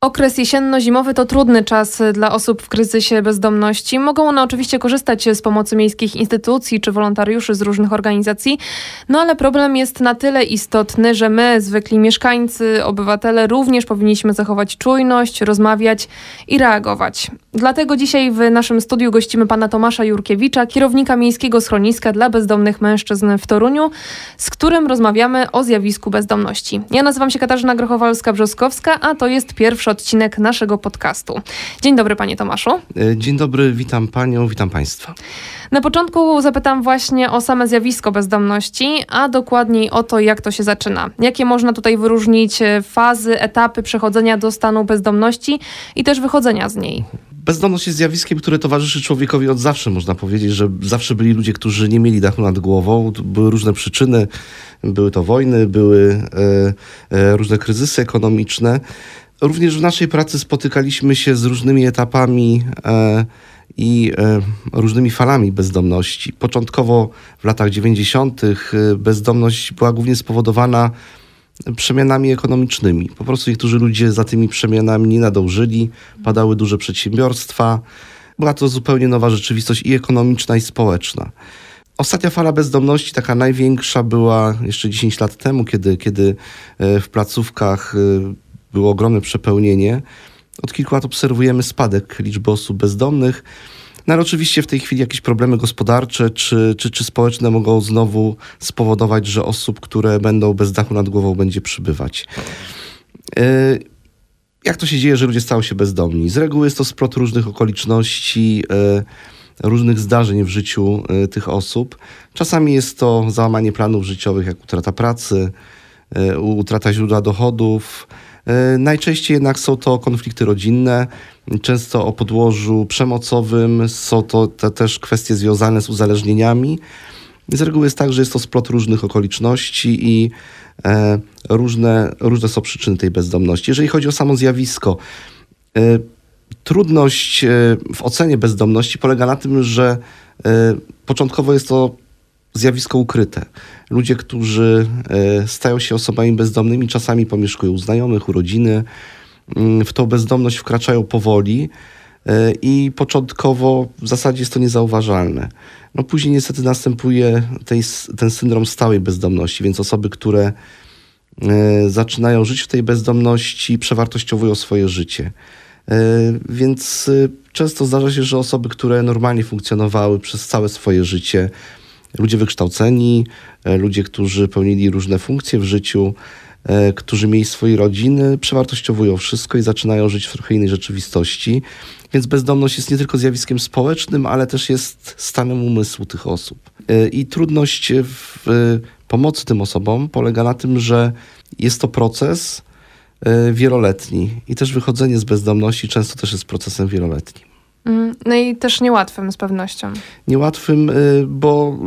Okres jesienno-zimowy to trudny czas dla osób w kryzysie bezdomności. Mogą one oczywiście korzystać z pomocy miejskich instytucji czy wolontariuszy z różnych organizacji, no ale problem jest na tyle istotny, że my, zwykli mieszkańcy, obywatele, również powinniśmy zachować czujność, rozmawiać i reagować. Dlatego dzisiaj w naszym studiu gościmy pana Tomasza Jurkiewicza, kierownika miejskiego schroniska dla bezdomnych mężczyzn w Toruniu, z którym rozmawiamy o zjawisku bezdomności. Ja nazywam się Katarzyna Grochowalska-Brzoskowska, a to jest pierwszy pierwszy odcinek naszego podcastu. Dzień dobry, panie Tomaszu. E, dzień dobry, witam panią, witam państwa. Na początku zapytam właśnie o same zjawisko bezdomności, a dokładniej o to, jak to się zaczyna. Jakie można tutaj wyróżnić e, fazy, etapy przechodzenia do stanu bezdomności i też wychodzenia z niej? Bezdomność jest zjawiskiem, które towarzyszy człowiekowi od zawsze, można powiedzieć, że zawsze byli ludzie, którzy nie mieli dachu nad głową. Były różne przyczyny, były to wojny, były e, różne kryzysy ekonomiczne. Również w naszej pracy spotykaliśmy się z różnymi etapami e, i e, różnymi falami bezdomności. Początkowo w latach 90. E, bezdomność była głównie spowodowana przemianami ekonomicznymi. Po prostu niektórzy ludzie za tymi przemianami nie nadążyli, padały duże przedsiębiorstwa. Była to zupełnie nowa rzeczywistość i ekonomiczna, i społeczna. Ostatnia fala bezdomności, taka największa, była jeszcze 10 lat temu, kiedy, kiedy w placówkach było ogromne przepełnienie. Od kilku lat obserwujemy spadek liczby osób bezdomnych. No ale oczywiście w tej chwili jakieś problemy gospodarcze czy, czy, czy społeczne mogą znowu spowodować, że osób, które będą bez dachu nad głową, będzie przybywać. E, jak to się dzieje, że ludzie stają się bezdomni? Z reguły jest to splot różnych okoliczności, e, różnych zdarzeń w życiu e, tych osób. Czasami jest to załamanie planów życiowych, jak utrata pracy, utrata źródła dochodów, najczęściej jednak są to konflikty rodzinne, często o podłożu przemocowym, są to te też kwestie związane z uzależnieniami. Z reguły jest tak, że jest to splot różnych okoliczności i e, różne, różne są przyczyny tej bezdomności. Jeżeli chodzi o samo zjawisko, e, trudność w ocenie bezdomności polega na tym, że początkowo jest to zjawisko ukryte. Ludzie, którzy e, stają się osobami bezdomnymi, czasami pomieszkują u znajomych, u rodziny, mm, w tą bezdomność wkraczają powoli e, i początkowo w zasadzie jest to niezauważalne. No później niestety następuje tej, ten syndrom stałej bezdomności, więc osoby, które e, zaczynają żyć w tej bezdomności, przewartościowują swoje życie. Więc często zdarza się, że osoby, które normalnie funkcjonowały przez całe swoje życie, ludzie wykształceni, e, ludzie, którzy pełnili różne funkcje w życiu, e, którzy mieli swoje rodziny, przewartościowują wszystko i zaczynają żyć w trochę innej rzeczywistości. Więc bezdomność jest nie tylko zjawiskiem społecznym, ale też jest stanem umysłu tych osób. E, I trudność w pomocy tym osobom polega na tym, że jest to proces wieloletni i też wychodzenie z bezdomności często też jest procesem wieloletnim. Mhm. No i też niełatwym z pewnością. Niełatwym, y, bo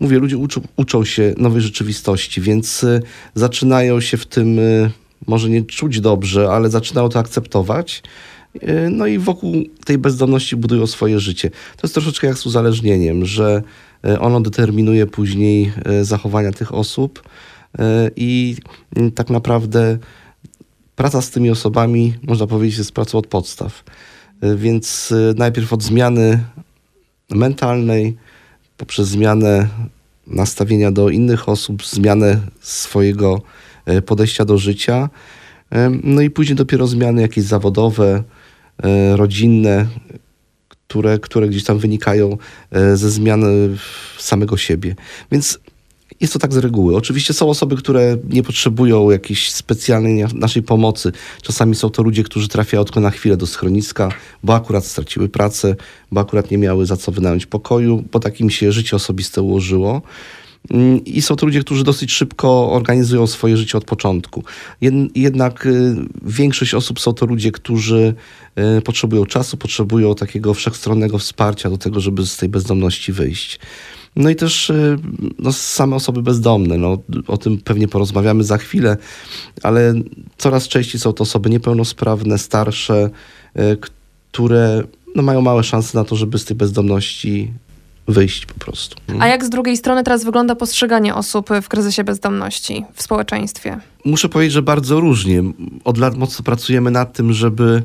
mówię, ludzie uczą, uczą się nowej rzeczywistości, więc y, zaczynają się w tym y, może nie czuć dobrze, ale zaczynają to akceptować. No i wokół tej bezdomności budują swoje życie. To jest troszeczkę jak z uzależnieniem, że ono determinuje później zachowania tych osób i tak naprawdę praca z tymi osobami, można powiedzieć, jest pracą od podstaw. E, więc e, najpierw od zmiany mentalnej, poprzez zmianę nastawienia do innych osób, zmianę swojego e, podejścia do życia, no i później dopiero zmiany jakieś zawodowe, rodzinne, które, które gdzieś tam wynikają ze zmiany samego siebie. Więc jest to tak z reguły. Oczywiście są osoby, które nie potrzebują jakiejś specjalnej naszej pomocy. Czasami są to ludzie, którzy trafiają tylko na chwilę do schroniska, bo akurat straciły pracę, bo akurat nie miały za co wynająć pokoju, bo takim się życie osobiste ułożyło. Mm, I są to ludzie, którzy dosyć szybko organizują swoje życie od początku. Jednak y, większość osób są to ludzie, którzy y, potrzebują czasu, potrzebują takiego wszechstronnego wsparcia do tego, żeby z tej bezdomności wyjść. No i też y, no, same osoby bezdomne. No, o tym pewnie porozmawiamy za chwilę, ale coraz częściej są to osoby niepełnosprawne, starsze, y, które no, mają małe szanse na to, żeby z tej bezdomności wyjść po prostu. A jak z drugiej strony teraz wygląda postrzeganie osób w kryzysie bezdomności w społeczeństwie? Muszę powiedzieć, że bardzo różnie. Od lat mocno pracujemy nad tym, żeby,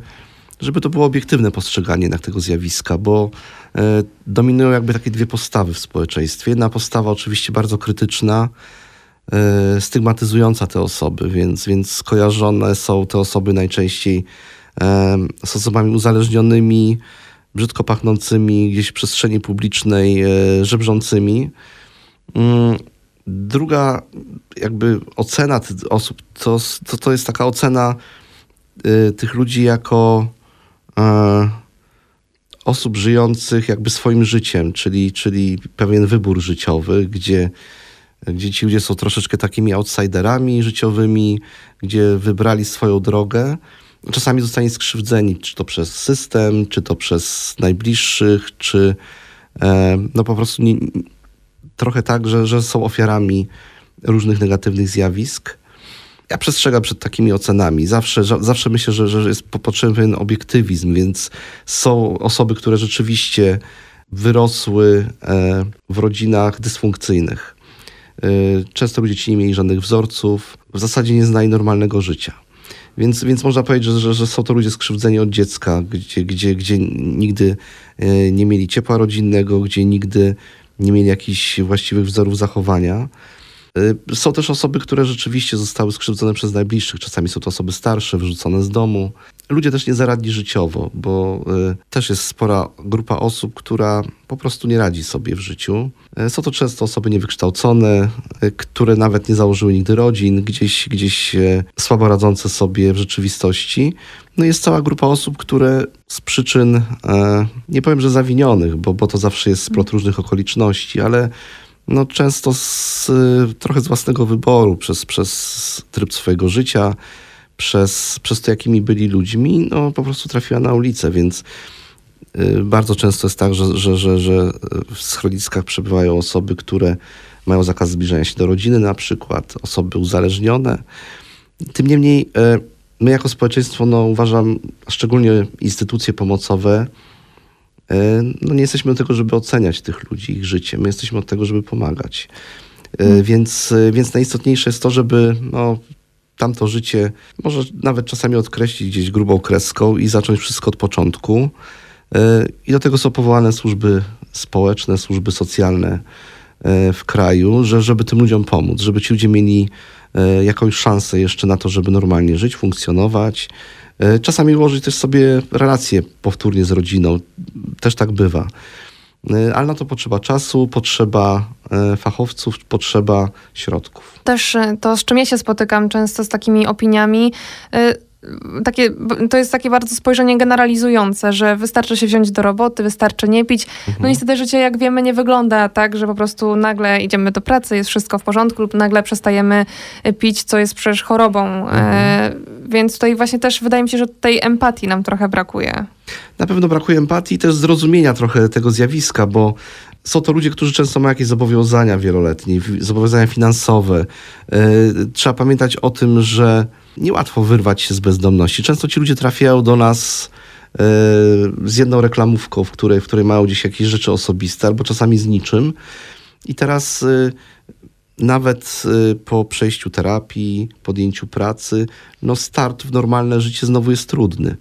żeby to było obiektywne postrzeganie jednak tego zjawiska, bo dominują jakby takie dwie postawy w społeczeństwie. Jedna postawa oczywiście bardzo krytyczna, e, stygmatyzująca te osoby, więc, więc skojarzone są te osoby najczęściej e, z osobami uzależnionymi, brzydko pachnącymi, gdzieś w przestrzeni publicznej, e, żebrzącymi. Mm, druga jakby ocena tych osób, to, to, to jest taka ocena tych ludzi jako osób żyjących jakby swoim życiem, czyli, czyli pewien wybór życiowy, gdzie, gdzie ci ludzie są troszeczkę takimi outsiderami życiowymi, gdzie wybrali swoją drogę czasami zostanie skrzywdzeni, czy to przez system, czy to przez najbliższych, czy e, no po prostu nie, trochę tak, że, że są ofiarami różnych negatywnych zjawisk. Ja przestrzegam przed takimi ocenami. Zawsze, zawsze myślę, że, że jest potrzebny obiektywizm, więc są osoby, które rzeczywiście wyrosły e, w rodzinach dysfunkcyjnych. E, często ludzie ci nie mieli żadnych wzorców, w zasadzie nie znali normalnego życia. Więc, więc można powiedzieć, że, że, że są to ludzie skrzywdzeni od dziecka, gdzie, gdzie, gdzie nigdy e, nie mieli ciepła rodzinnego, gdzie nigdy nie mieli jakichś właściwych wzorów zachowania. E, są też osoby, które rzeczywiście zostały skrzywdzone przez najbliższych. Czasami są to osoby starsze, wyrzucone z domu. Ludzie też nie zaradli życiowo, bo y, też jest spora grupa osób, która po prostu nie radzi sobie w życiu. Y, są to często osoby niewykształcone, y, które nawet nie założyły nigdy rodzin, gdzieś, gdzieś słabo radzące sobie w rzeczywistości. No jest cała grupa osób, które z przyczyn, nie powiem, że zawinionych, bo, bo to zawsze jest splot różnych okoliczności, ale no często z, trochę z własnego wyboru, przez, przez tryb swojego życia, przez, przez to, jakimi byli ludźmi, no po prostu trafiła na ulicę, więc y, bardzo często jest tak, że, że, że, że w schroniskach przebywają osoby, które mają zakaz zbliżania się do rodziny na przykład, osoby uzależnione. Tym niemniej y, my jako społeczeństwo, no uważam, szczególnie instytucje pomocowe, no nie jesteśmy od tego, żeby oceniać tych ludzi, ich życie. My jesteśmy od tego, żeby pomagać. Hmm. Więc, więc najistotniejsze jest to, żeby no, tamto życie może nawet czasami odkreślić gdzieś grubą kreską i zacząć wszystko od początku. E, I do tego są powołane służby społeczne, służby socjalne e, w kraju, że, żeby tym ludziom pomóc, żeby ci ludzie mieli e, jakąś szansę jeszcze na to, żeby normalnie żyć, funkcjonować. Czasami ułożyć też sobie relacje powtórnie z rodziną. Też tak bywa. Y, ale na to potrzeba czasu, potrzeba y, fachowców, potrzeba środków. Też to, z czym ja się spotykam często z takimi opiniami, takie, to jest takie bardzo spojrzenie generalizujące, że wystarczy się wziąć do roboty, wystarczy nie pić. No mhm. niestety życie, jak wiemy, nie wygląda tak, że po prostu nagle idziemy do pracy, jest wszystko w porządku lub nagle przestajemy pić, co jest przecież chorobą. Mhm. E, więc tutaj właśnie też wydaje mi się, że tej empatii nam trochę brakuje. Na pewno brakuje empatii i też zrozumienia trochę tego zjawiska, bo są to ludzie, którzy często mają jakieś zobowiązania wieloletnie, zobowiązania finansowe. E, trzeba pamiętać o tym, że niełatwo wyrwać się z bezdomności. Często ci ludzie trafiają do nas e, z jedną reklamówką, w której, w której mają gdzieś jakieś rzeczy osobiste, albo czasami z niczym. I teraz e, nawet po przejściu terapii, podjęciu pracy, no start w normalne życie znowu jest trudny.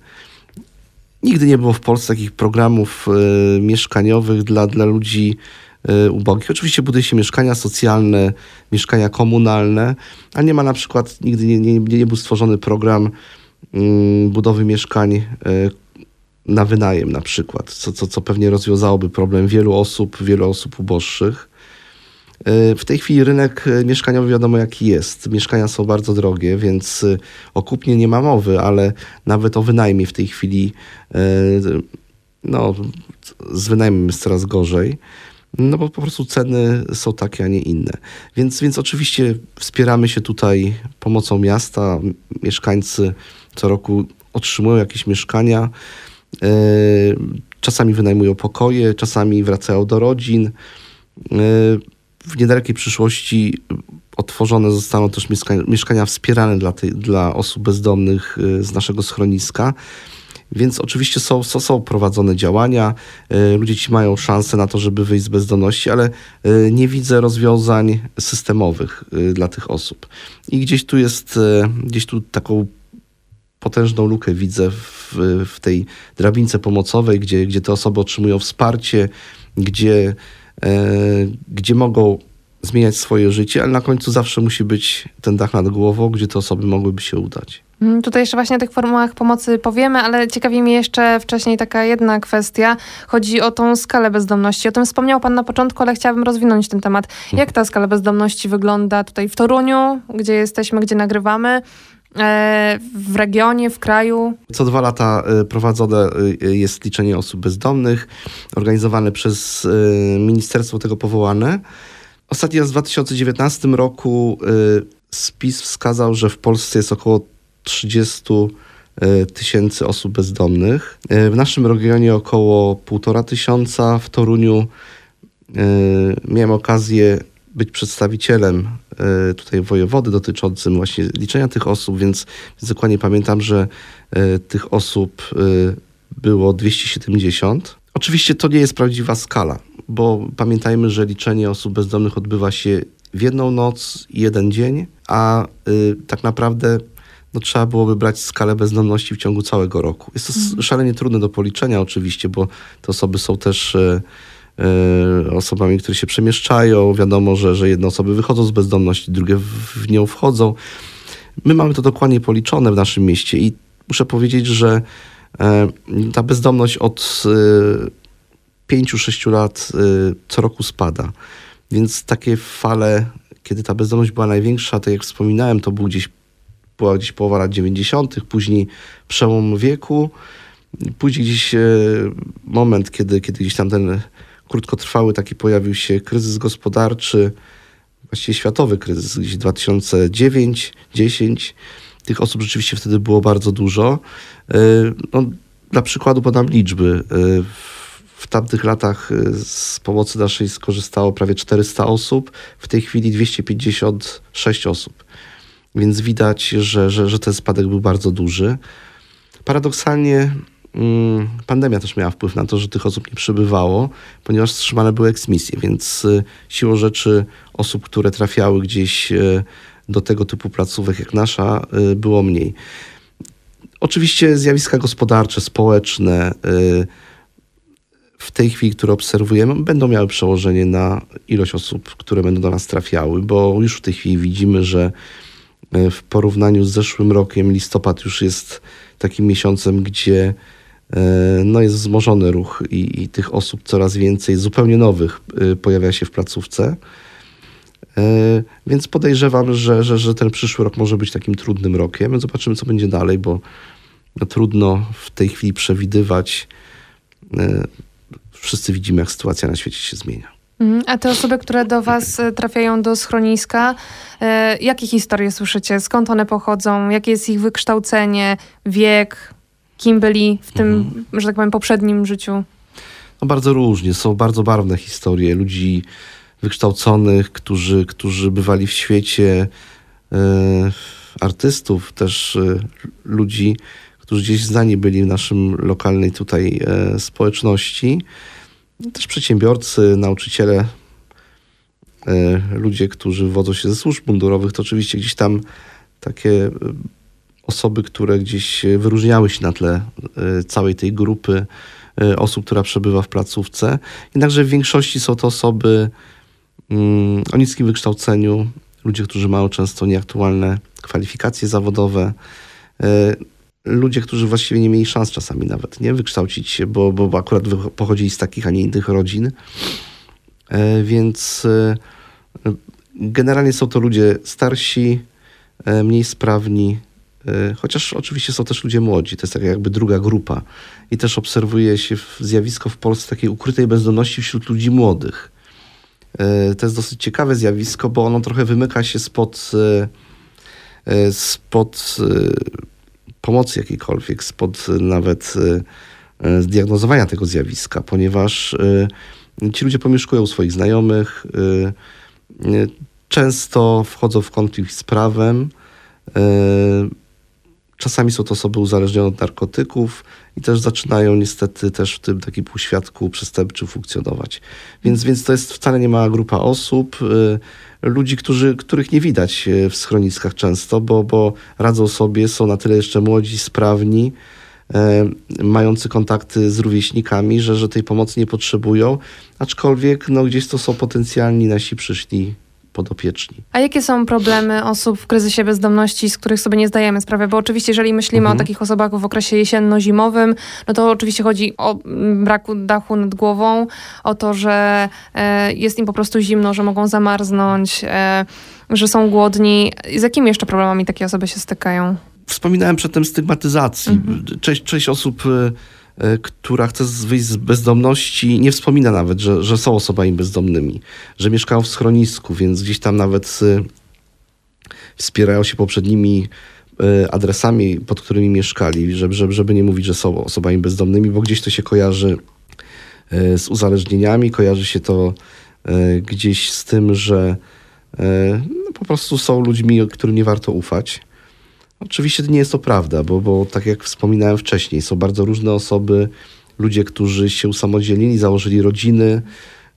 Nigdy nie było w Polsce takich programów y, mieszkaniowych dla, dla ludzi y, ubogich. Oczywiście buduje się mieszkania socjalne, mieszkania komunalne, a nie ma na przykład, nigdy nie, nie, nie był stworzony program y, budowy mieszkań y, na wynajem na przykład, co, co, co pewnie rozwiązałoby problem wielu osób, wielu osób uboższych. E, w tej chwili rynek e, mieszkaniowy wiadomo jaki jest. Mieszkania są bardzo drogie, więc e, o kupnie nie ma mowy, ale nawet o wynajmie w tej chwili no, z wynajmem jest coraz gorzej. No bo po prostu ceny są takie, a nie inne. Więc, więc oczywiście wspieramy się tutaj pomocą miasta. Mieszkańcy co roku otrzymują jakieś mieszkania. Czasami wynajmują pokoje, czasami wracają do rodzin w niedalekiej przyszłości otworzone zostaną też mieszkania, mieszkania wspierane dla, tej, dla osób bezdomnych y, z naszego schroniska. Więc oczywiście są, są, są prowadzone działania, ludzie ci mają szansę na to, żeby wyjść z bezdomności, ale nie widzę rozwiązań systemowych dla tych osób. I gdzieś tu jest, gdzieś tu taką potężną lukę widzę w, w tej drabince pomocowej, gdzie, gdzie te osoby otrzymują wsparcie, gdzie, gdzie mogą zmieniać swoje życie, ale na końcu zawsze musi być ten dach nad głową, gdzie te osoby mogłyby się udać. Mm, tutaj jeszcze właśnie o tych formach pomocy powiemy, ale ciekawi mnie jeszcze wcześniej taka jedna kwestia. Chodzi o tą skalę bezdomności. O tym wspomniał Pan na początku, ale chciałabym rozwinąć ten temat. Jak ta skala bezdomności wygląda tutaj w Toruniu, gdzie jesteśmy, gdzie nagrywamy? E, w regionie, w kraju? Co dwa lata e, prowadzone e, jest liczenie osób bezdomnych, organizowane przez ministerstwo tego powołane. Ostatni raz w 2019 roku spis wskazał, że w Polsce jest około 30 tysięcy osób bezdomnych. W naszym regionie około półtora tysiąca. W Toruniu miałem okazję być przedstawicielem e, tutaj wojewody dotyczącym właśnie liczenia tych osób, więc, więc dokładnie pamiętam, że e, tych osób e, było 270. Oczywiście to nie jest prawdziwa skala, bo pamiętajmy, że liczenie osób bezdomnych odbywa się w jedną noc i jeden dzień, a tak naprawdę no, trzeba byłoby brać skalę bezdomności w ciągu całego roku. Jest to mhm. szalenie trudne do policzenia oczywiście, bo te osoby są też osobami, które się przemieszczają. Wiadomo, że, że jedne osoby wychodzą z bezdomności, drugie w nią wchodzą. My mamy to dokładnie policzone w naszym mieście i muszę powiedzieć, że e, ta bezdomność od 5-6 e, lat co roku spada. Więc takie fale, kiedy ta bezdomność była największa, tak jak wspominałem, to był gdzieś, była gdzieś połowa lat 90., później przełom wieku, później gdzieś moment, kiedy, kiedy gdzieś tam ten krótkotrwały taki pojawił się kryzys gospodarczy, właściwie światowy kryzys, gdzieś 2009-10. Tych osób rzeczywiście wtedy było bardzo dużo. E, no, dla przykładu podam liczby. E, w tamtych latach e, z pomocy naszej skorzystało prawie 400 osób, w tej chwili 256 osób. Więc widać, że, że, że ten spadek był bardzo duży. Paradoksalnie pandemia też miała wpływ na to, że tych osób nie przybywało, ponieważ wstrzymane były eksmisje, więc y, siłą rzeczy osób, które trafiały gdzieś y, do tego typu placówek jak nasza, y, było mniej. Oczywiście zjawiska gospodarcze, społeczne w tej chwili, które obserwujemy, będą miały przełożenie na ilość osób, które będą do nas trafiały, bo już w tej chwili widzimy, że w porównaniu z zeszłym rokiem listopad już jest takim miesiącem, gdzie E, no jest wzmożony ruch i, i, tych osób coraz więcej, zupełnie nowych e, pojawia się w placówce. E, więc podejrzewam, że, że, że ten przyszły rok może być takim trudnym rokiem. Zobaczymy, co będzie dalej, bo no, trudno w tej chwili przewidywać. Wszyscy widzimy, jak sytuacja na świecie się zmienia. Mhm. A te osoby, które do Was trafiają do schroniska, jakie historie słyszycie? Skąd one pochodzą? Jakie jest ich wykształcenie, wiek, kim byli w tym, mhm. że tak powiem, poprzednim życiu? No bardzo różnie. Są bardzo barwne historie ludzi wykształconych, którzy, którzy bywali w świecie e, artystów, też e, ludzi, którzy gdzieś znani byli w naszym lokalnej tutaj e, społeczności. Też przedsiębiorcy, nauczyciele, e, ludzie, którzy wodzą się ze służb mundurowych, to oczywiście gdzieś tam takie osoby, które gdzieś wyróżniały się na tle e, całej tej grupy e, osób, która przebywa w placówce. Jednakże w większości są to osoby mm, o niskim wykształceniu, ludzie, którzy mają często nieaktualne kwalifikacje zawodowe, e, ludzie, którzy właściwie nie mieli szans czasami nawet nie wykształcić się, bo, bo akurat pochodzili z takich, a nie innych rodzin. Więc generalnie są to ludzie starsi, mniej sprawni, E, chociaż oczywiście są też ludzie młodzi, to jest taka jakby druga grupa. I też obserwuje się zjawisko w Polsce takiej ukrytej bezdomności wśród ludzi młodych. E, to jest dosyć ciekawe zjawisko, bo ono trochę wymyka się spod, e, spod pomocy jakiejkolwiek, spod nawet zdiagnozowania tego zjawiska, ponieważ ci ludzie pomieszkują swoich znajomych, często wchodzą w konflikt z prawem, Czasami są to osoby uzależnione od narkotyków i też zaczynają niestety też w tym takim półświadku przestępczym funkcjonować. Więc, więc to jest wcale nie mała grupa osób, y, ludzi, którzy, których nie widać y, w schroniskach często, bo, bo radzą sobie, są na tyle jeszcze młodzi, sprawni, y, mający kontakty z rówieśnikami, że, że tej pomocy nie potrzebują, aczkolwiek no, gdzieś to są potencjalni nasi przyszli podopieczni. A jakie są problemy osób w kryzysie bezdomności, z których sobie nie zdajemy sprawy? Bo oczywiście, jeżeli myślimy mhm. o takich osobach w okresie jesienno-zimowym, no to oczywiście chodzi o mm, braku dachu nad głową, o to, że e, jest im po prostu zimno, że mogą zamarznąć, e, że są głodni. Z jakimi jeszcze problemami takie osoby się stykają? Wspominałem przedtem stygmatyzacji. Mhm. Część, część osób e, E, która chce wyjść z bezdomności, nie wspomina nawet, że, że są osobami bezdomnymi, że mieszkają w schronisku, więc gdzieś tam nawet e, wspierają się poprzednimi e, adresami, pod którymi mieszkali, żeby, żeby, żeby nie mówić, że są osobami bezdomnymi, bo gdzieś to się kojarzy z uzależnieniami, kojarzy się to gdzieś z tym, że no, po prostu są ludźmi, którym nie warto ufać. Oczywiście nie jest to prawda, bo, bo tak jak wspominałem wcześniej, są bardzo różne osoby, ludzie, którzy się usamodzielnili, założyli rodziny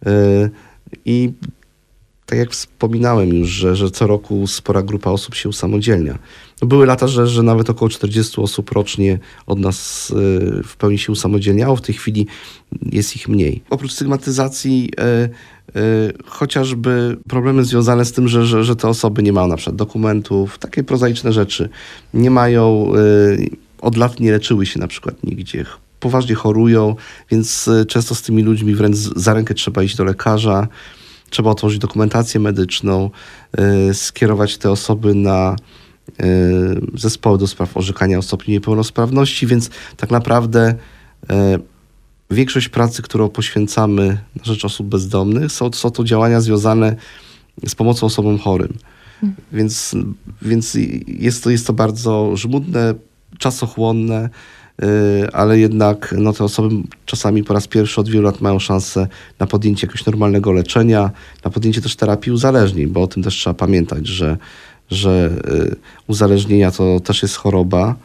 yy, i tak jak wspominałem już, że, że co roku spora grupa osób się usamodzielnia. No, były lata, że, że nawet około 40 osób rocznie od nas yy, w pełni się usamodzielniało. W tej chwili jest ich mniej. Oprócz stygmatyzacji yy, Y, chociażby problemy związane z tym, że, że, że te osoby nie mają na przykład dokumentów, takie prozaiczne rzeczy. Nie mają, y, od lat nie leczyły się na przykład nigdzie, poważnie chorują, więc y, często z tymi ludźmi wręcz za rękę trzeba iść do lekarza, trzeba otworzyć dokumentację medyczną, skierować te osoby na zespoły do spraw orzekania o stopniu niepełnosprawności, więc tak naprawdę większość pracy, którą poświęcamy na rzecz osób bezdomnych, są, to działania związane z pomocą osobom chorym. Więc, więc jest, to, jest to bardzo żmudne, czasochłonne, ale jednak no, te osoby czasami po raz pierwszy od wielu lat mają szansę na podjęcie jakiegoś normalnego leczenia, na podjęcie też terapii uzależnień, bo o tym też trzeba pamiętać, że, że yy, uzależnienia to też jest choroba.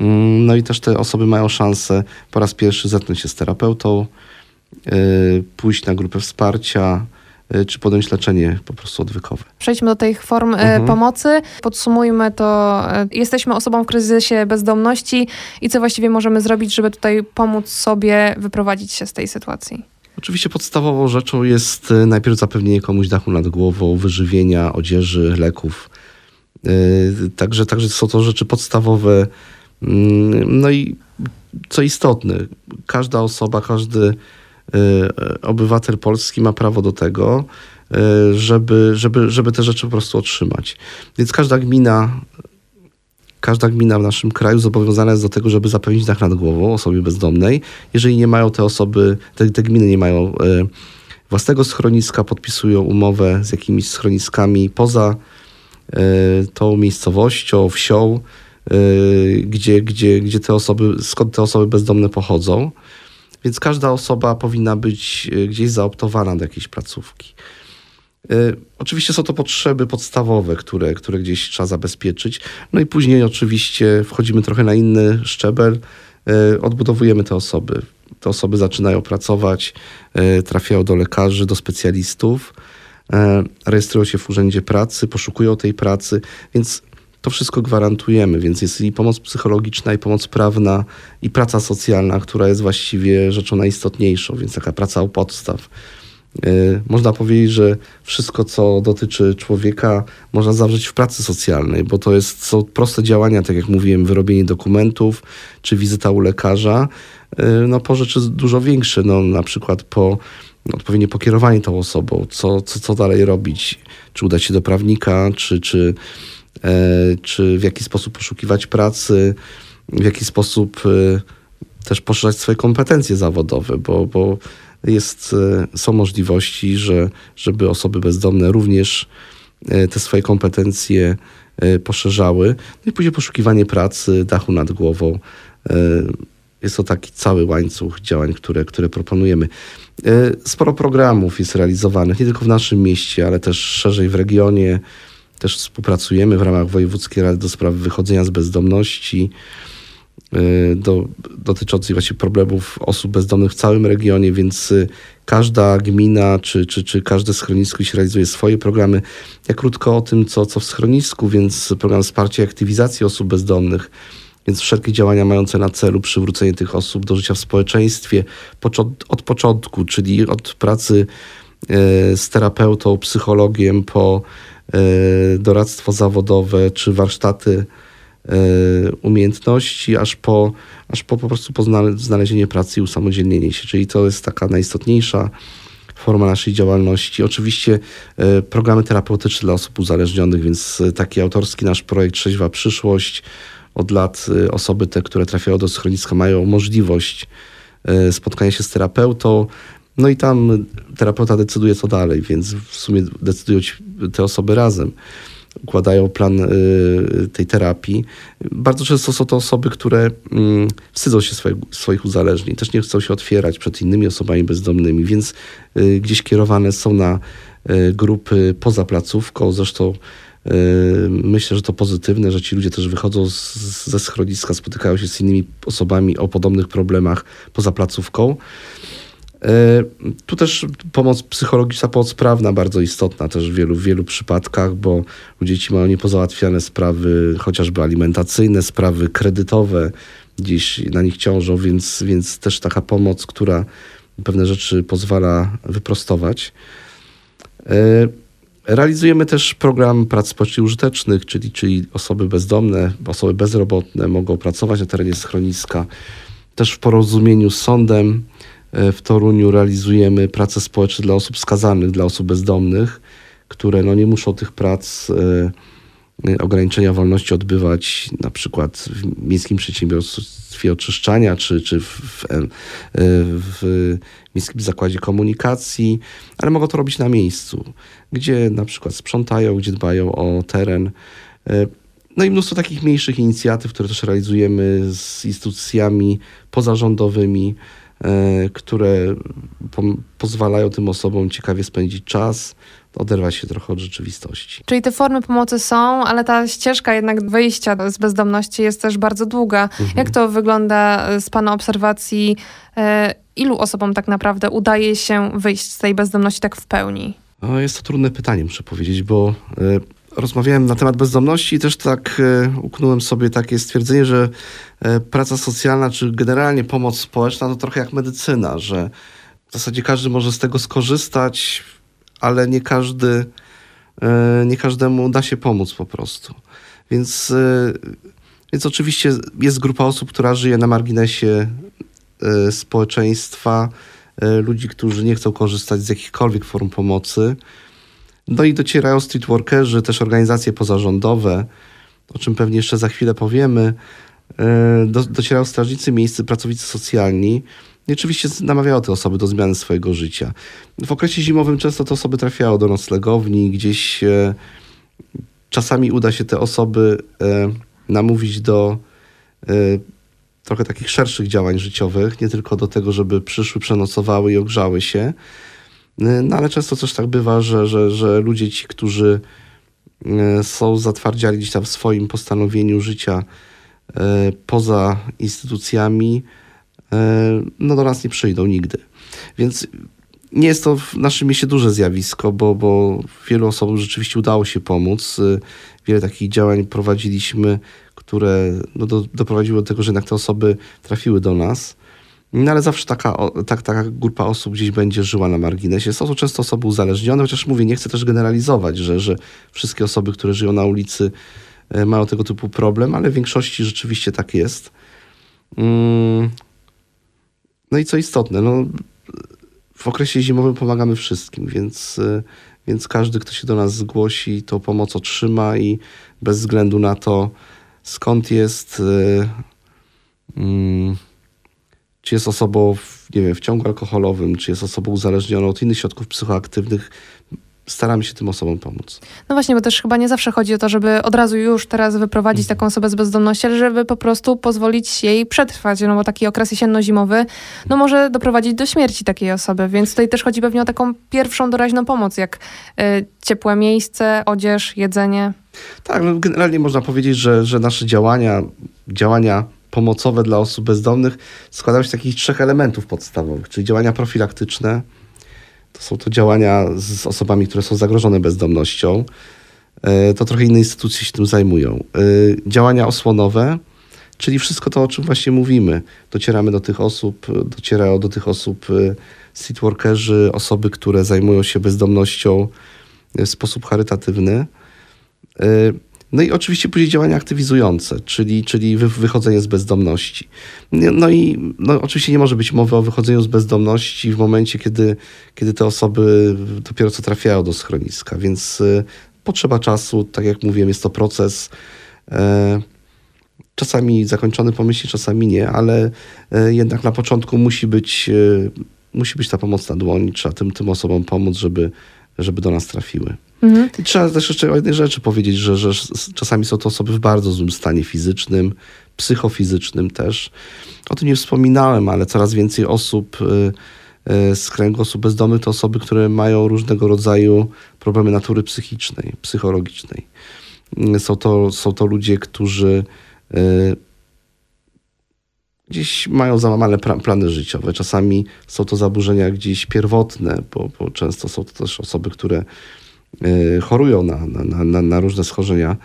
Mm, no i też te osoby mają szansę po raz pierwszy zetknąć się z terapeutą, y, pójść na grupę wsparcia, y, czy podjąć leczenie po prostu odwykowe. Przejdźmy do tych form y, mhm. pomocy. Podsumujmy to. Jesteśmy osobą w kryzysie bezdomności i co właściwie możemy zrobić, żeby tutaj pomóc sobie wyprowadzić się z tej sytuacji? Oczywiście podstawową rzeczą jest najpierw zapewnienie komuś dachu nad głową, wyżywienia, odzieży, leków. Także, także są to rzeczy podstawowe, Mm, no i co istotne, każda osoba, każdy y, obywatel polski ma prawo do tego, y, żeby, żeby, żeby te rzeczy po prostu otrzymać. Więc każda gmina, każda gmina w naszym kraju zobowiązana jest do tego, żeby zapewnić dach nad głową osobie bezdomnej. Jeżeli nie mają te osoby, te, te gminy nie mają y, własnego schroniska, podpisują umowę z jakimiś schroniskami poza tą miejscowością, wsią, Y, gdzie, gdzie, gdzie te osoby, skąd te osoby bezdomne pochodzą. Więc każda osoba powinna być y, gdzieś zaoptowana do jakiejś placówki. Y, oczywiście są to potrzeby podstawowe, które, które gdzieś trzeba zabezpieczyć. No i później oczywiście wchodzimy trochę na inny szczebel, odbudowujemy te osoby. Te osoby zaczynają pracować, trafiają do lekarzy, do specjalistów, rejestrują się w urzędzie pracy, poszukują tej pracy, więc to wszystko gwarantujemy, więc jest i pomoc psychologiczna, i pomoc prawna, i praca socjalna, która jest właściwie rzeczą najistotniejszą, więc taka praca u podstaw. Yy, można powiedzieć, że wszystko, co dotyczy człowieka, można zawrzeć w pracy socjalnej, bo to jest, są proste działania, tak jak mówiłem, wyrobienie dokumentów, czy wizyta u lekarza, yy, no po rzeczy dużo większe, no na przykład po odpowiednie pokierowanie tą osobą, co, co, co dalej robić, czy udać się do prawnika, czy, czy czy w jaki sposób poszukiwać pracy, w jaki sposób e, też poszerzać swoje kompetencje zawodowe, bo, bo jest, e, są możliwości, że, żeby osoby bezdomne również te swoje kompetencje poszerzały. No i później poszukiwanie pracy, dachu nad głową. Jest to taki cały łańcuch działań, które, które proponujemy. Sporo programów jest realizowanych, nie tylko w naszym mieście, ale też szerzej w regionie też współpracujemy w ramach Wojewódzkiej Rady do Spraw Wychodzenia z Bezdomności, do, dotyczącej właśnie problemów osób bezdomnych w całym regionie, więc każda gmina czy, czy, czy każde schronisko się realizuje swoje programy. Ja krótko o tym, co, co w schronisku, więc program wsparcia i aktywizacji osób bezdomnych, więc wszelkie działania mające na celu przywrócenie tych osób do życia w społeczeństwie od początku, czyli od pracy e, z terapeutą, psychologiem po doradztwo zawodowe czy warsztaty e, umiejętności, aż po, aż po po prostu znalezienie pracy i usamodzielnienie się. Czyli to jest taka najistotniejsza forma naszej działalności. Oczywiście programy terapeutyczne dla osób uzależnionych, więc taki autorski nasz projekt Trzeźwa Przyszłość, od lat y, osoby te, które trafiają do schroniska, mają możliwość y, spotkania się z terapeutą. No i tam terapeuta decyduje co dalej, więc w sumie decydują te osoby razem. Układają plan y, tej terapii. Bardzo często są to osoby, które mm, wstydzą się swoich, swoich uzależnień, też nie chcą się otwierać przed innymi osobami bezdomnymi, więc gdzieś kierowane są na grupy poza placówką. Zresztą Yy, myślę, że to pozytywne, że ci ludzie też wychodzą z, ze schroniska, spotykają się z innymi osobami o podobnych problemach poza placówką. Yy, tu też pomoc psychologiczna, pomoc prawna bardzo istotna też w wielu, wielu przypadkach, bo ludzie ci mają niepozałatwiane sprawy, chociażby alimentacyjne, sprawy kredytowe gdzieś na nich ciążą, więc, więc też taka pomoc, która pewne rzeczy pozwala wyprostować. Yy, Realizujemy też program prac społecznie użytecznych, czyli, czyli osoby bezdomne, osoby bezrobotne mogą pracować na terenie schroniska. Też w porozumieniu z sądem e, w Toruniu realizujemy prace społeczne dla osób skazanych, dla osób bezdomnych, które no, nie muszą tych prac e, Y, ograniczenia wolności odbywać na przykład w miejskim przedsiębiorstwie oczyszczania, czy, czy w, w, e, w miejskim zakładzie komunikacji, ale mogą to robić na miejscu, gdzie na przykład sprzątają, gdzie dbają o teren. E, no i mnóstwo takich mniejszych inicjatyw, które też realizujemy z instytucjami pozarządowymi, e, które po pozwalają tym osobom ciekawie spędzić czas, oderwać się trochę od rzeczywistości. Czyli te formy pomocy są, ale ta ścieżka jednak wyjścia z bezdomności jest też bardzo długa. Mhm. Jak to wygląda z Pana obserwacji? E, ilu osobom tak naprawdę udaje się wyjść z tej bezdomności tak w pełni? No, jest to trudne pytanie, muszę powiedzieć, bo e, rozmawiałem na temat bezdomności i też tak e, uknąłem sobie takie stwierdzenie, że praca socjalna, czy generalnie pomoc społeczna to trochę jak medycyna, że w zasadzie każdy może z tego skorzystać, ale nie każdy, e, nie każdemu da się pomóc po prostu. Więc, e, więc oczywiście jest grupa osób, która żyje na marginesie e, społeczeństwa, ludzi, którzy nie chcą korzystać z jakichkolwiek form pomocy. No i docierają streetworkerzy, też organizacje pozarządowe, o czym pewnie jeszcze za chwilę powiemy. Do, docierają strażnicy miejscy, pracownicy socjalni, i oczywiście namawiało te osoby do zmiany swojego życia. W okresie zimowym często te osoby trafiały do noclegowni, gdzieś e, czasami uda się te osoby e, namówić do e, trochę takich szerszych działań życiowych, nie tylko do tego, żeby przyszły, przenocowały i ogrzały się. E, no ale często też tak bywa, że, że, że ludzie ci, którzy e, są zatwardziali gdzieś tam w swoim postanowieniu życia e, poza instytucjami, no do nas nie przyjdą nigdy. Więc nie jest to w naszym mieście duże zjawisko, bo, bo wielu osobom rzeczywiście udało się pomóc. Wiele takich działań prowadziliśmy, które no, do, doprowadziły do tego, że jednak te osoby trafiły do nas. No ale zawsze taka, tak, taka grupa osób gdzieś będzie żyła na marginesie. Są to często osoby uzależnione, chociaż mówię, nie chcę też generalizować, że, że wszystkie osoby, które żyją na ulicy e, mają tego typu problem, ale w większości rzeczywiście tak jest. Mm, no i co istotne, no, w okresie zimowym pomagamy wszystkim, więc, y, więc każdy, kto się do nas zgłosi, to pomoc otrzyma i bez względu na to, skąd jest, y, mm, czy jest osobą w, nie wiem, w ciągu alkoholowym, czy jest osobą uzależnioną od innych środków psychoaktywnych, staramy się tym osobom pomóc. No właśnie, bo też chyba nie zawsze chodzi o to, żeby od razu już teraz wyprowadzić taką osobę z bezdomności, ale żeby po prostu pozwolić jej przetrwać, no bo taki okres jesienno-zimowy no może doprowadzić do śmierci takiej osoby, więc tutaj też chodzi pewnie o taką pierwszą doraźną pomoc, jak y, ciepłe miejsce, odzież, jedzenie. Tak, no generalnie można powiedzieć, że, że nasze działania, działania pomocowe dla osób bezdomnych składają się z takich trzech elementów podstawowych, czyli działania profilaktyczne, to są to działania z osobami, które są zagrożone bezdomnością. E, to trochę inne instytucje się tym zajmują. E, działania osłonowe, czyli wszystko to, o czym właśnie mówimy. Docieramy do tych osób, docierają do tych osób e, streetworkerzy, osoby, które zajmują się bezdomnością w sposób charytatywny. No i oczywiście później działania aktywizujące, czyli, czyli wychodzenie z bezdomności. No i no, oczywiście nie może być mowy o wychodzeniu z bezdomności w momencie, kiedy, kiedy te osoby dopiero co trafiają do schroniska, więc y, potrzeba czasu, tak jak mówiłem, jest to proces. E, czasami zakończony pomyślnie, czasami nie, ale e, jednak na początku musi być, e, musi być ta pomoc na dłoni, trzeba tym, tym osobom pomóc, żeby, żeby do nas trafiły. Mhm. I trzeba też jeszcze o jednej rzeczy powiedzieć, że, że czasami są to osoby w bardzo złym stanie fizycznym, psychofizycznym też. O tym nie wspominałem, ale coraz więcej osób y, y, z kręgu osób bezdomnych to osoby, które mają różnego rodzaju problemy natury psychicznej, psychologicznej. Y, są to, są to ludzie, którzy gdzieś mają załamane plany życiowe. Czasami są to zaburzenia gdzieś pierwotne, bo, bo często są to też osoby, które chorują na, na, na, na różne schorzenia,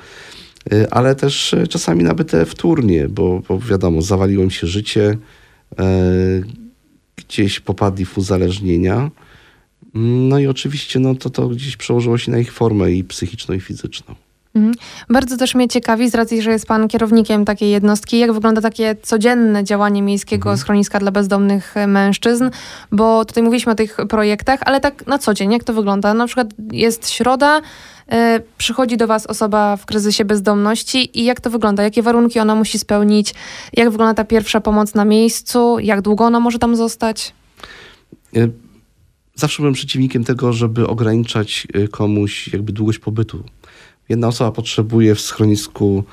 y, ale też y, czasami nabyte wtórnie, bo, bo wiadomo, zawaliło się życie, gdzieś popadli w uzależnienia. No i oczywiście no, to, to gdzieś przełożyło się na ich formę i psychiczną, i fizyczną. Mhm. Bardzo też mnie ciekawi, z racji, że jest pan kierownikiem takiej jednostki, jak wygląda takie codzienne działanie miejskiego mhm. schroniska dla bezdomnych mężczyzn, bo tutaj mówiliśmy o tych projektach, ale tak na co dzień, jak to wygląda? Na przykład jest środa, e, przychodzi do was osoba w kryzysie bezdomności i jak to wygląda? Jakie warunki ona musi spełnić? Jak wygląda ta pierwsza pomoc na miejscu? Jak długo ona może tam zostać? E, zawsze byłem przeciwnikiem tego, żeby ograniczać e, komuś jakby długość pobytu Jedna osoba potrzebuje w schronisku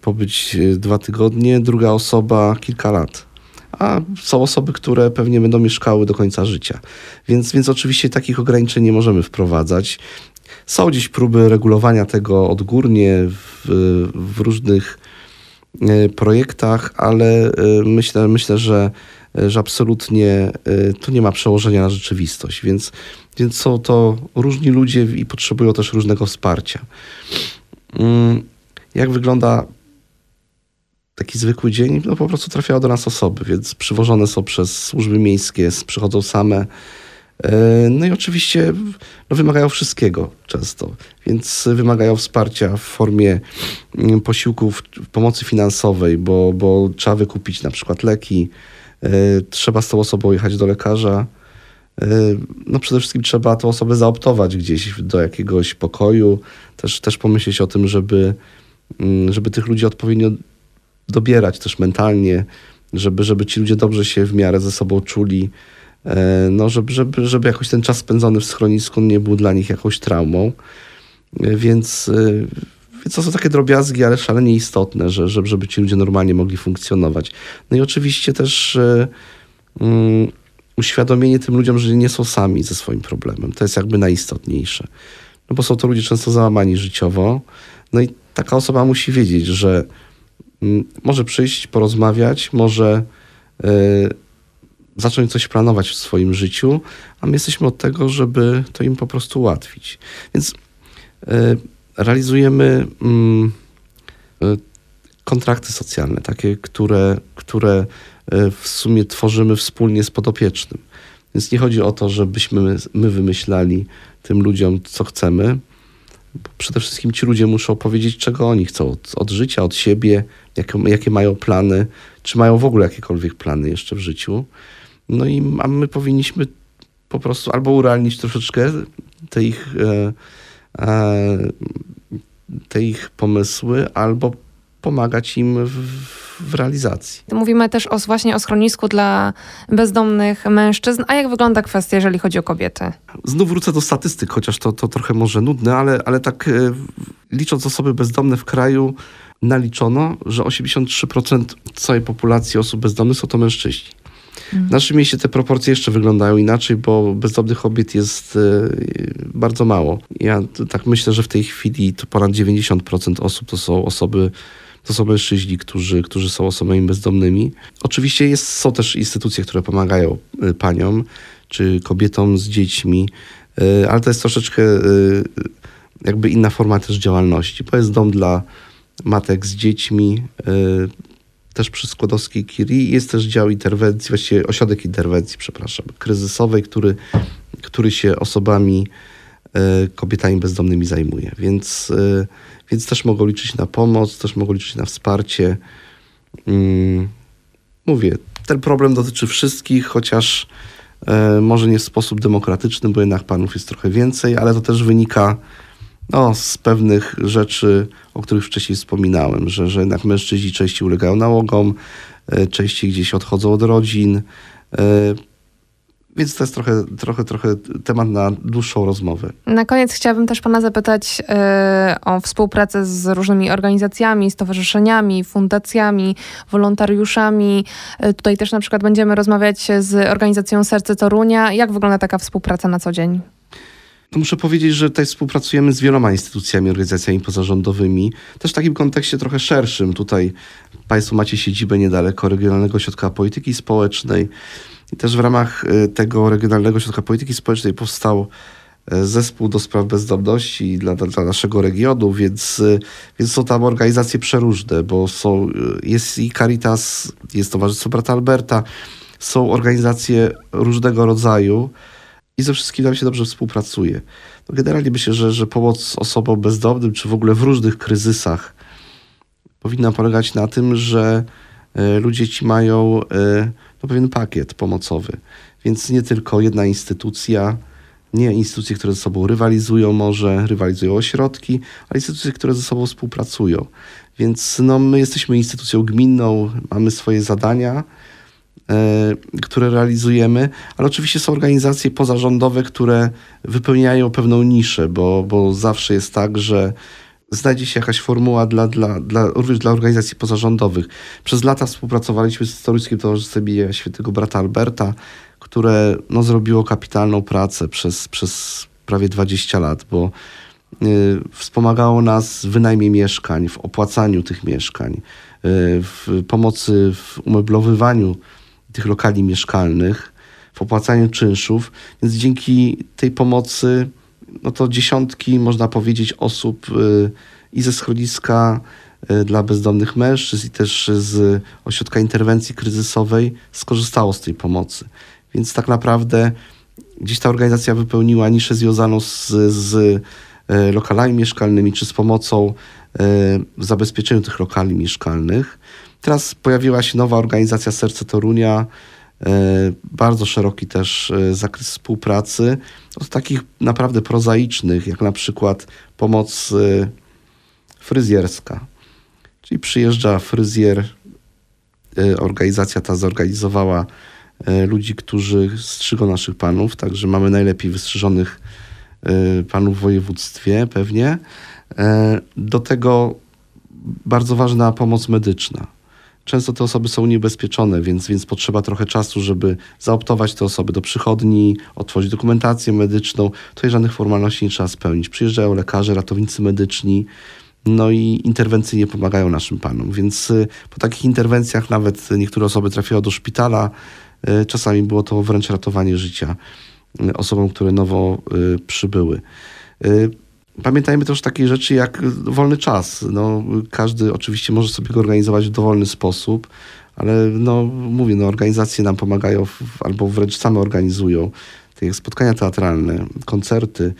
pobyć e, dwa tygodnie, druga osoba kilka lat. A są osoby, które pewnie będą mieszkały do końca życia. Więc, więc oczywiście takich ograniczeń nie możemy wprowadzać. Są dziś próby regulowania tego odgórnie w, w różnych e, projektach, ale e, myślę, myślę że, że absolutnie to nie ma przełożenia na rzeczywistość. Więc więc są to różni ludzie i potrzebują też różnego wsparcia. Mm, jak wygląda taki zwykły dzień? No po prostu trafiają do nas osoby, więc przywożone są przez służby miejskie, przychodzą same. E, no i oczywiście no, wymagają wszystkiego często, więc wymagają wsparcia w formie mm, posiłków, pomocy finansowej, bo, bo trzeba wykupić na przykład leki, e, trzeba z tą osobą jechać do lekarza, E, no przede wszystkim trzeba tę osobę zaoptować gdzieś do jakiegoś pokoju, też, też pomyśleć o tym, żeby, mm, żeby tych ludzi odpowiednio dobierać też mentalnie, żeby, żeby ci ludzie dobrze się w miarę ze sobą czuli, e, no żeby, żeby, żeby jakoś ten czas spędzony w schronisku nie był dla nich jakąś traumą. E, więc, więc to są takie drobiazgi, ale szalenie istotne, że, żeby, żeby ci ludzie normalnie mogli funkcjonować. No i oczywiście też... Mm, uświadomienie tym ludziom, że nie są sami ze swoim problemem. To jest jakby najistotniejsze. No bo są to ludzie często załamani życiowo. No i taka osoba musi wiedzieć, że mm, może przyjść, porozmawiać, może y, zacząć coś planować w swoim życiu, a my jesteśmy od tego, żeby to im po prostu ułatwić. Więc y, realizujemy y, kontrakty socjalne, takie, które, które E, w sumie tworzymy wspólnie z podopiecznym. Więc nie chodzi o to, żebyśmy my wymyślali tym ludziom, co chcemy. Przede wszystkim ci ludzie muszą powiedzieć, czego oni chcą od, od życia, od siebie, jakie, jakie mają plany, czy mają w ogóle jakiekolwiek plany jeszcze w życiu. No i my powinniśmy po prostu albo urealnić troszeczkę te ich, e, e, te ich pomysły, albo pomagać im w, w realizacji. Mówimy też o, właśnie o schronisku dla bezdomnych mężczyzn. A jak wygląda kwestia, jeżeli chodzi o kobiety? Znów wrócę do statystyk, chociaż to, to trochę może nudne, ale, ale tak e, licząc osoby bezdomne w kraju, naliczono, że 83% całej populacji osób bezdomnych są to mężczyźni. W naszym mieście te proporcje jeszcze wyglądają inaczej, bo bezdomnych kobiet jest e, bardzo mało. Ja tak myślę, że w tej chwili to ponad 90% osób to są osoby, to są mężczyźni, którzy, którzy są osobami bezdomnymi. Oczywiście jest, są też instytucje, które pomagają e, paniom czy kobietom z dziećmi, e, ale to jest troszeczkę jakby inna forma też działalności. To jest dom dla matek z dziećmi, też przy Skłodowskiej Kiri jest też dział interwencji, właściwie ośrodek interwencji, przepraszam, kryzysowej, który, który się osobami, e, kobietami bezdomnymi zajmuje. Więc, e, więc też mogą liczyć na pomoc, też mogą liczyć na wsparcie. Mm, mówię, ten problem dotyczy wszystkich, chociaż e, może nie w sposób demokratyczny, bo jednak panów jest trochę więcej, ale to też wynika no, z pewnych rzeczy, o których wcześniej wspominałem, że, że jednak mężczyźni częściej ulegają nałogom, e, częściej gdzieś odchodzą od rodzin. E, więc to jest trochę, trochę, trochę temat na dłuższą rozmowę. Na koniec chciałabym też Pana zapytać yy, o współpracę z różnymi organizacjami, stowarzyszeniami, fundacjami, wolontariuszami. Tutaj też na przykład będziemy rozmawiać z organizacją Serce Torunia. Jak wygląda taka współpraca na co dzień? To muszę powiedzieć, że tutaj współpracujemy z wieloma instytucjami, organizacjami pozarządowymi, też w takim kontekście trochę szerszym. Tutaj Państwo macie siedzibę niedaleko Regionalnego Ośrodka Polityki Społecznej. I też w ramach y, tego Regionalnego Ośrodka Polityki Społecznej powstał y, zespół do spraw bezdomności dla, dla naszego regionu, więc, y, więc są tam organizacje przeróżne, bo są, jest i Caritas, jest Towarzystwo Brata Alberta, są organizacje różnego rodzaju, i ze wszystkim nam się dobrze współpracuje. No generalnie myślę, że, że pomoc osobom bezdomnym, czy w ogóle w różnych kryzysach powinna polegać na tym, że e, ludzie ci mają e, no, pewien pakiet pomocowy. Więc nie tylko jedna instytucja, nie instytucje, które ze sobą rywalizują może, rywalizują ośrodki, ale instytucje, które ze sobą współpracują. Więc no, my jesteśmy instytucją gminną, mamy swoje zadania, które realizujemy, ale oczywiście są organizacje pozarządowe, które wypełniają pewną niszę, bo, bo zawsze jest tak, że znajdzie się jakaś formuła dla, dla, dla, również dla organizacji pozarządowych. Przez lata współpracowaliśmy z Toruńskim Towarzystwem imienia Świętego Brata Alberta, które no, zrobiło kapitalną pracę przez, przez prawie 20 lat, bo y, wspomagało nas w wynajmie mieszkań, w opłacaniu tych mieszkań, y, w pomocy w umeblowywaniu tych lokali mieszkalnych, w opłacaniu czynszów, więc dzięki tej pomocy no to dziesiątki, można powiedzieć, osób y, i ze schroniska y, dla bezdomnych mężczyzn i też z ośrodka interwencji kryzysowej skorzystało z tej pomocy. Więc tak naprawdę gdzieś ta organizacja wypełniła niszę związaną z, z y, lokalami mieszkalnymi, czy z pomocą w zabezpieczeniu tych lokali mieszkalnych. Teraz pojawiła się nowa organizacja Serce Torunia, e, bardzo szeroki też e, zakres współpracy, od takich naprawdę prozaicznych, jak na przykład pomoc e, fryzjerska. Czyli przyjeżdża fryzjer, organizacja ta zorganizowała ludzi, którzy strzygą naszych panów, także mamy najlepiej wystrzyżonych panów w województwie pewnie. Do tego bardzo ważna pomoc medyczna często te osoby są niebezpieczone, więc, więc potrzeba trochę czasu, żeby zaoptować te osoby do przychodni, otworzyć dokumentację medyczną. Tutaj żadnych formalności nie trzeba spełnić. Przyjeżdżają lekarze, ratownicy medyczni, no i interwencyjnie pomagają naszym panom. Więc y, po takich interwencjach nawet niektóre osoby trafiały do szpitala. Y, czasami było to wręcz ratowanie życia y, osobom, które nowo przybyły. Pamiętajmy też takie rzeczy jak wolny czas. No, każdy oczywiście może sobie go organizować w dowolny sposób, ale no, mówię, no, organizacje nam pomagają w, albo wręcz same organizują tak jak spotkania teatralne, koncerty.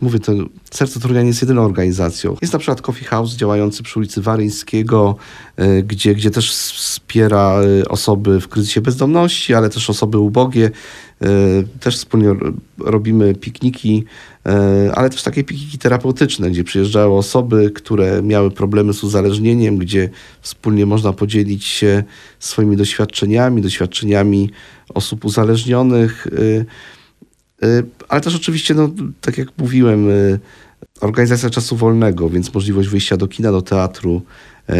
Mówię, to Serce Torunia nie jest jedyną organizacją. Jest na przykład Coffee House działający przy ulicy Waryńskiego, e, gdzie, gdzie też wspiera e, osoby w kryzysie bezdomności, ale też osoby ubogie. E, też wspólnie robimy pikniki, ale też takie pikniki terapeutyczne, gdzie przyjeżdżały osoby, które miały problemy z uzależnieniem, gdzie wspólnie można podzielić się swoimi doświadczeniami, doświadczeniami osób uzależnionych. Y, ale też oczywiście, no, tak jak mówiłem, organizacja czasu wolnego, więc możliwość wyjścia do kina, do teatru,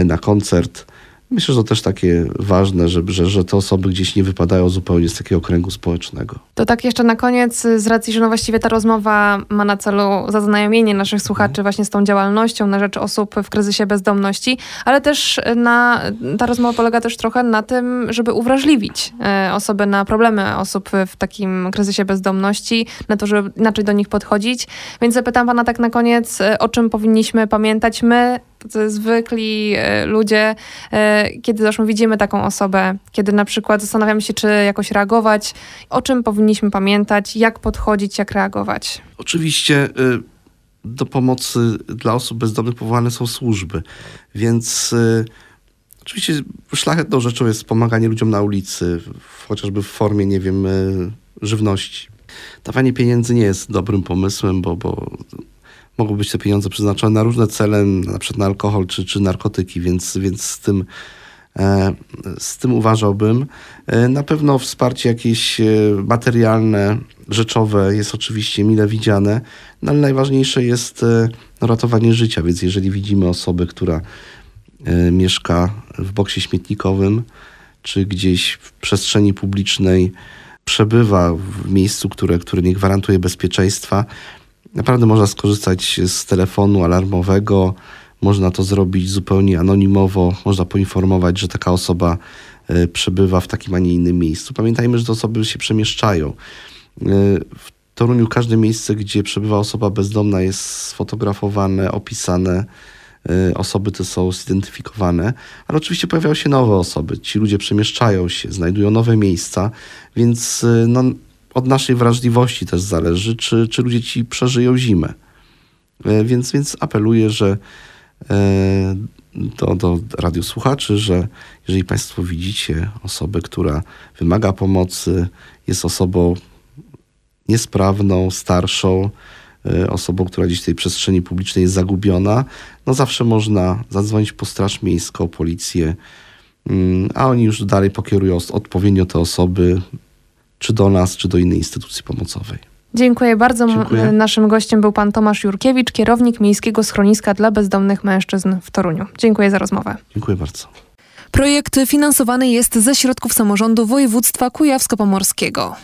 na koncert. Myślę, że to też takie ważne, że, że, że te osoby gdzieś nie wypadają zupełnie z takiego kręgu społecznego. To tak jeszcze na koniec, z racji, że no właściwie ta rozmowa ma na celu zaznajomienie naszych słuchaczy mhm. właśnie z tą działalnością na rzecz osób w kryzysie bezdomności, ale też na, ta rozmowa polega też trochę na tym, żeby uwrażliwić e, osoby na problemy osób w takim kryzysie bezdomności, na to, żeby inaczej do nich podchodzić. Więc zapytam pana tak na koniec, e, o czym powinniśmy pamiętać my, zwykli e, ludzie, e, kiedy zresztą widzimy taką osobę, kiedy na przykład zastanawiamy się, czy jakoś reagować, o czym powinniśmy pamiętać, jak podchodzić, jak reagować. Oczywiście y, do pomocy dla osób bezdomnych powołane są służby, więc oczywiście szlachetną rzeczą jest pomaganie ludziom na ulicy, chociażby w formie, nie wiem, żywności. Dawanie pieniędzy nie jest dobrym pomysłem, bo, bo mogą być te pieniądze przeznaczone na różne cele, na przykład na alkohol czy, czy narkotyki, więc, więc z tym e, z tym uważałbym. E, na pewno wsparcie jakieś e, materialne, rzeczowe jest oczywiście mile widziane, no ale najważniejsze jest ratowanie życia, więc jeżeli widzimy osobę, która mieszka w boksie śmietnikowym, czy gdzieś w przestrzeni publicznej przebywa w miejscu, które, które nie gwarantuje bezpieczeństwa, Naprawdę można skorzystać z telefonu alarmowego, można to zrobić zupełnie anonimowo, można poinformować, że taka osoba e, przebywa w takim, a nie innym miejscu. Pamiętajmy, że te osoby się przemieszczają. E, w Toruniu każde miejsce, gdzie przebywa osoba bezdomna jest sfotografowane, opisane, e, osoby te są zidentyfikowane, ale oczywiście pojawiają się nowe osoby. Ci ludzie przemieszczają się, znajdują nowe miejsca, więc no, od naszej wrażliwości też zależy, czy, czy ludzie ci przeżyją zimę. E, więc, więc apeluję, że e, do, do radiosłuchaczy, że jeżeli Państwo widzicie osobę, która wymaga pomocy, jest osobą niesprawną, starszą, e, osobą, która gdzieś w tej przestrzeni publicznej jest zagubiona, no zawsze można zadzwonić po Straż Miejską, policję, mm, a oni już dalej pokierują odpowiednio te osoby czy do nas, czy do innej instytucji pomocowej. Dziękuję bardzo. Dziękuję. Naszym gościem był pan Tomasz Jurkiewicz, kierownik Miejskiego Schroniska dla Bezdomnych Mężczyzn w Toruniu. Dziękuję za rozmowę. Dziękuję bardzo. Projekt finansowany jest ze środków samorządu województwa kujawsko-pomorskiego.